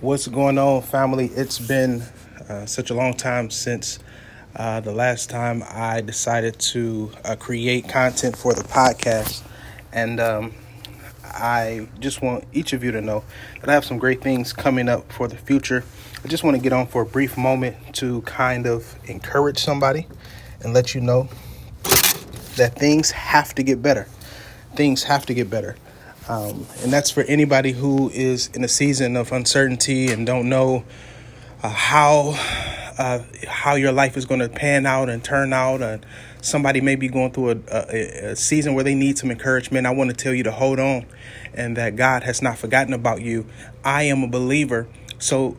What's going on, family? It's been uh, such a long time since uh, the last time I decided to uh, create content for the podcast. And um, I just want each of you to know that I have some great things coming up for the future. I just want to get on for a brief moment to kind of encourage somebody and let you know that things have to get better. Things have to get better. Um, and that's for anybody who is in a season of uncertainty and don't know uh, how uh, how your life is going to pan out and turn out. And somebody may be going through a, a, a season where they need some encouragement. I want to tell you to hold on and that God has not forgotten about you. I am a believer, so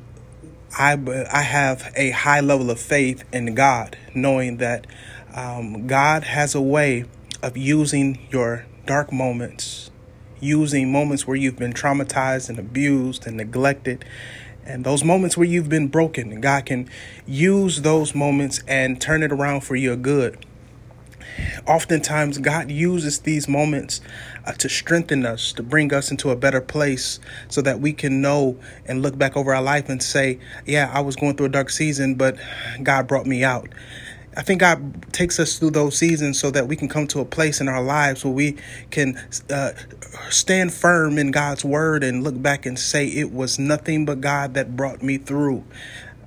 I I have a high level of faith in God, knowing that um, God has a way of using your dark moments using moments where you've been traumatized and abused and neglected and those moments where you've been broken and God can use those moments and turn it around for your good. Oftentimes, God uses these moments uh, to strengthen us, to bring us into a better place so that we can know and look back over our life and say, Yeah, I was going through a dark season, but God brought me out. I think God takes us through those seasons so that we can come to a place in our lives where we can uh, stand firm in God's word and look back and say, It was nothing but God that brought me through.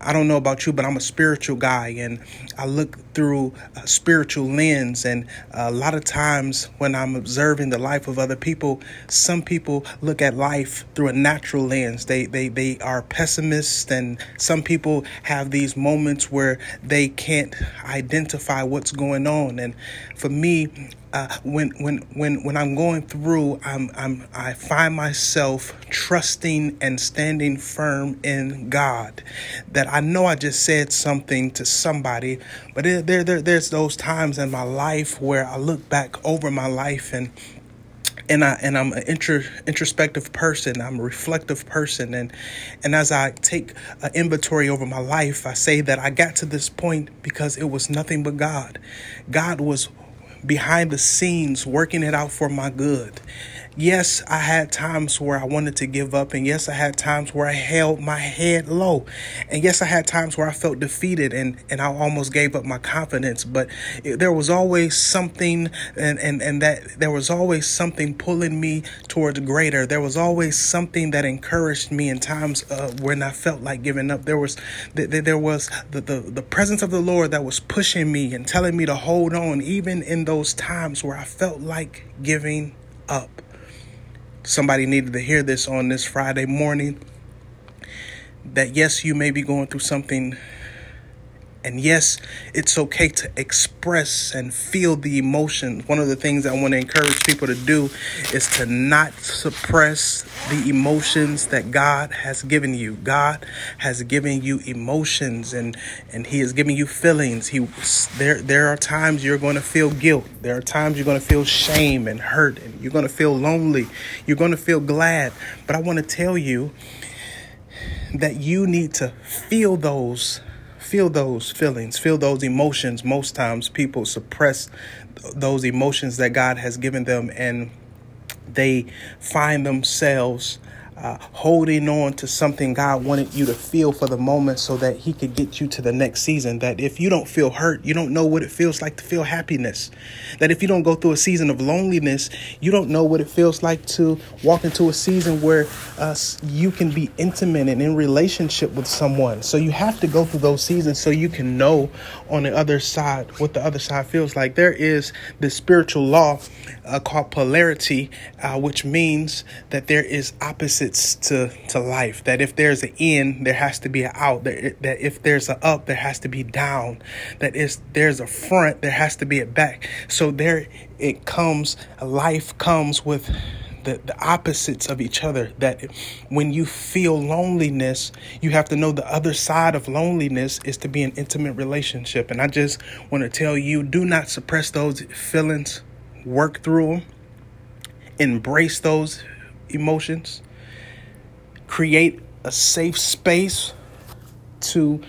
I don't know about you, but I'm a spiritual guy and I look through a spiritual lens. And a lot of times when I'm observing the life of other people, some people look at life through a natural lens. They, they, they are pessimists, and some people have these moments where they can't identify what's going on. And for me, uh, when when when when I'm going through, I'm I'm I find myself trusting and standing firm in God. That I know I just said something to somebody, but there there, there there's those times in my life where I look back over my life and and I and I'm an intro, introspective person. I'm a reflective person, and and as I take an inventory over my life, I say that I got to this point because it was nothing but God. God was behind the scenes working it out for my good. Yes, I had times where I wanted to give up, and yes, I had times where I held my head low, and yes, I had times where I felt defeated and, and I almost gave up my confidence. But it, there was always something, and, and, and that there was always something pulling me towards greater. There was always something that encouraged me in times uh, when I felt like giving up. There was there was the, the, the presence of the Lord that was pushing me and telling me to hold on, even in those times where I felt like giving up. Somebody needed to hear this on this Friday morning. That yes, you may be going through something and yes, it's okay to express and feel the emotions. One of the things I want to encourage people to do is to not suppress the emotions that God has given you. God has given you emotions and and he has given you feelings. He there there are times you're going to feel guilt. There are times you're going to feel shame and hurt and you're going to feel lonely. You're going to feel glad. But I want to tell you that you need to feel those feel those feelings, feel those emotions. Most times people suppress those emotions that God has given them and they find themselves uh, holding on to something God wanted you to feel for the moment so that He could get you to the next season. That if you don't feel hurt, you don't know what it feels like to feel happiness. That if you don't go through a season of loneliness, you don't know what it feels like to walk into a season where uh, you can be intimate and in relationship with someone. So you have to go through those seasons so you can know on the other side what the other side feels like. There is this spiritual law uh, called polarity, uh, which means that there is opposite to to life. That if there's an in, there has to be an out. That, that if there's an up, there has to be down. That if there's a front, there has to be a back. So there it comes. Life comes with the, the opposites of each other. That when you feel loneliness, you have to know the other side of loneliness is to be an intimate relationship. And I just want to tell you do not suppress those feelings, work through them, embrace those emotions create a safe space to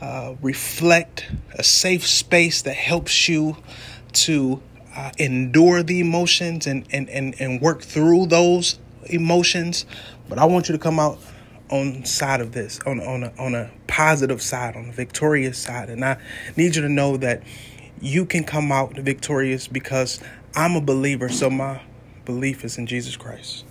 uh, reflect, a safe space that helps you to uh, endure the emotions and, and, and, and work through those emotions. But I want you to come out on side of this, on on a, on a positive side, on a victorious side, and I need you to know that you can come out victorious because I'm a believer. So my belief is in Jesus Christ.